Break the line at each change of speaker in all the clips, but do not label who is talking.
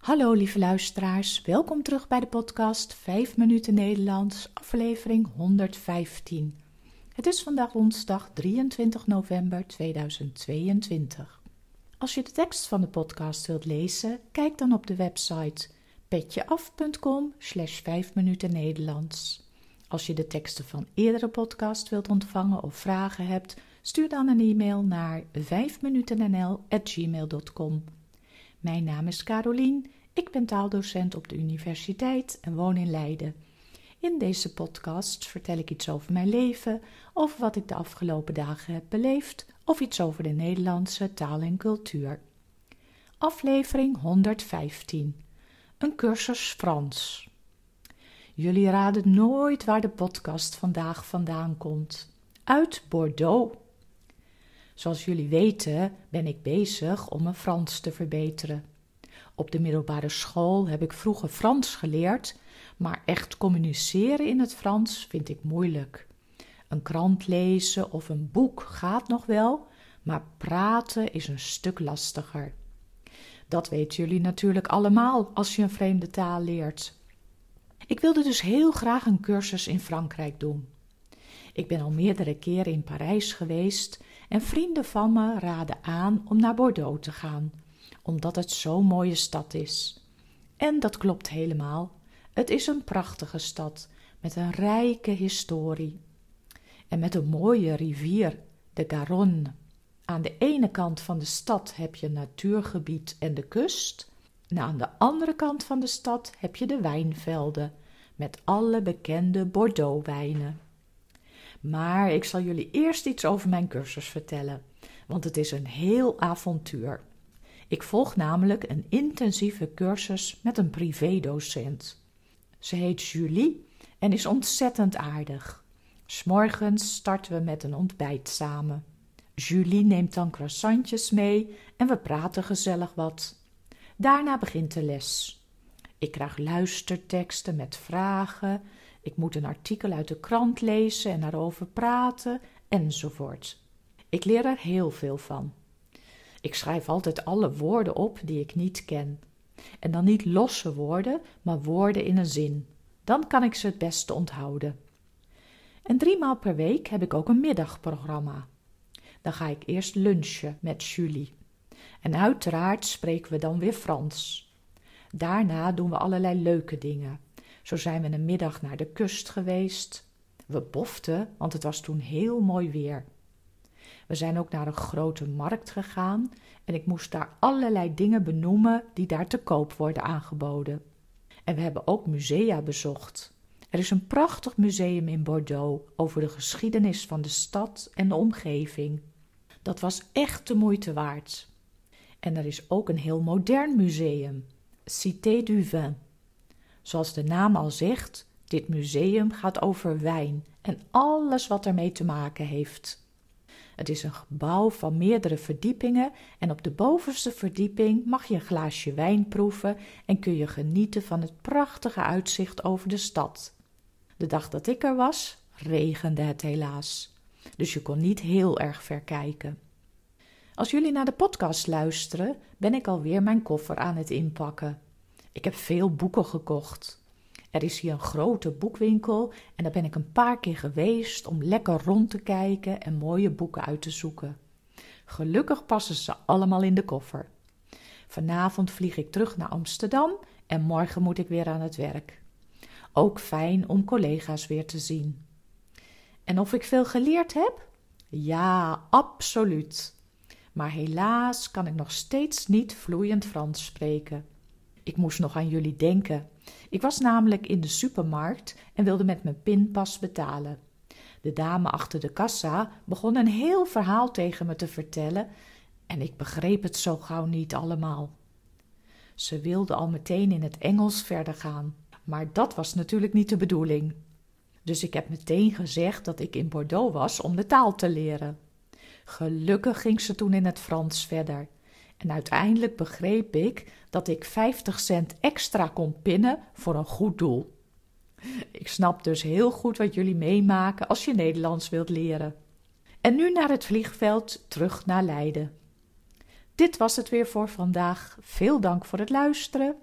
Hallo lieve luisteraars, welkom terug bij de podcast 5 minuten Nederlands, aflevering 115. Het is vandaag woensdag 23 november 2022. Als je de tekst van de podcast wilt lezen, kijk dan op de website petjeaf.com slash 5 minuten Nederlands. Als je de teksten van eerdere podcast wilt ontvangen of vragen hebt, stuur dan een e-mail naar 5minutennl.gmail.com. Mijn naam is Carolien, ik ben taaldocent op de universiteit en woon in Leiden. In deze podcast vertel ik iets over mijn leven, over wat ik de afgelopen dagen heb beleefd of iets over de Nederlandse taal en cultuur. Aflevering 115. Een cursus Frans. Jullie raden nooit waar de podcast vandaag vandaan komt. Uit Bordeaux. Zoals jullie weten ben ik bezig om mijn Frans te verbeteren. Op de middelbare school heb ik vroeger Frans geleerd, maar echt communiceren in het Frans vind ik moeilijk. Een krant lezen of een boek gaat nog wel, maar praten is een stuk lastiger. Dat weten jullie natuurlijk allemaal als je een vreemde taal leert. Ik wilde dus heel graag een cursus in Frankrijk doen. Ik ben al meerdere keren in Parijs geweest en vrienden van me raden aan om naar Bordeaux te gaan, omdat het zo'n mooie stad is. En dat klopt helemaal. Het is een prachtige stad met een rijke historie. En met een mooie rivier, de Garonne. Aan de ene kant van de stad heb je natuurgebied en de kust. En aan de andere kant van de stad heb je de wijnvelden met alle bekende Bordeaux-wijnen. Maar ik zal jullie eerst iets over mijn cursus vertellen, want het is een heel avontuur. Ik volg namelijk een intensieve cursus met een privédocent. Ze heet Julie en is ontzettend aardig. S'morgens starten we met een ontbijt samen. Julie neemt dan croissantjes mee en we praten gezellig wat. Daarna begint de les. Ik krijg luisterteksten met vragen. Ik moet een artikel uit de krant lezen en daarover praten, enzovoort. Ik leer er heel veel van. Ik schrijf altijd alle woorden op die ik niet ken. En dan niet losse woorden, maar woorden in een zin. Dan kan ik ze het beste onthouden. En driemaal per week heb ik ook een middagprogramma. Dan ga ik eerst lunchen met Julie. En uiteraard spreken we dan weer Frans. Daarna doen we allerlei leuke dingen. Zo zijn we een middag naar de kust geweest. We boften, want het was toen heel mooi weer. We zijn ook naar een grote markt gegaan en ik moest daar allerlei dingen benoemen die daar te koop worden aangeboden. En we hebben ook musea bezocht. Er is een prachtig museum in Bordeaux over de geschiedenis van de stad en de omgeving. Dat was echt de moeite waard. En er is ook een heel modern museum Cité du Vin. Zoals de naam al zegt, dit museum gaat over wijn en alles wat ermee te maken heeft. Het is een gebouw van meerdere verdiepingen en op de bovenste verdieping mag je een glaasje wijn proeven en kun je genieten van het prachtige uitzicht over de stad. De dag dat ik er was, regende het helaas, dus je kon niet heel erg ver kijken. Als jullie naar de podcast luisteren, ben ik alweer mijn koffer aan het inpakken. Ik heb veel boeken gekocht. Er is hier een grote boekwinkel en daar ben ik een paar keer geweest om lekker rond te kijken en mooie boeken uit te zoeken. Gelukkig passen ze allemaal in de koffer. Vanavond vlieg ik terug naar Amsterdam en morgen moet ik weer aan het werk. Ook fijn om collega's weer te zien. En of ik veel geleerd heb? Ja, absoluut maar helaas kan ik nog steeds niet vloeiend Frans spreken. Ik moest nog aan jullie denken. Ik was namelijk in de supermarkt en wilde met mijn pinpas betalen. De dame achter de kassa begon een heel verhaal tegen me te vertellen en ik begreep het zo gauw niet allemaal. Ze wilde al meteen in het Engels verder gaan, maar dat was natuurlijk niet de bedoeling. Dus ik heb meteen gezegd dat ik in Bordeaux was om de taal te leren. Gelukkig ging ze toen in het Frans verder. En uiteindelijk begreep ik dat ik 50 cent extra kon pinnen voor een goed doel. Ik snap dus heel goed wat jullie meemaken als je Nederlands wilt leren. En nu naar het vliegveld terug naar Leiden. Dit was het weer voor vandaag. Veel dank voor het luisteren.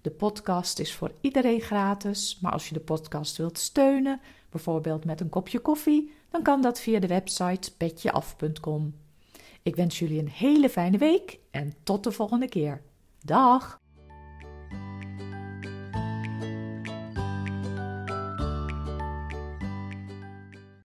De podcast is voor iedereen gratis, maar als je de podcast wilt steunen, bijvoorbeeld met een kopje koffie, dan kan dat via de website petjeaf.com. Ik wens jullie een hele fijne week en tot de volgende keer. Dag!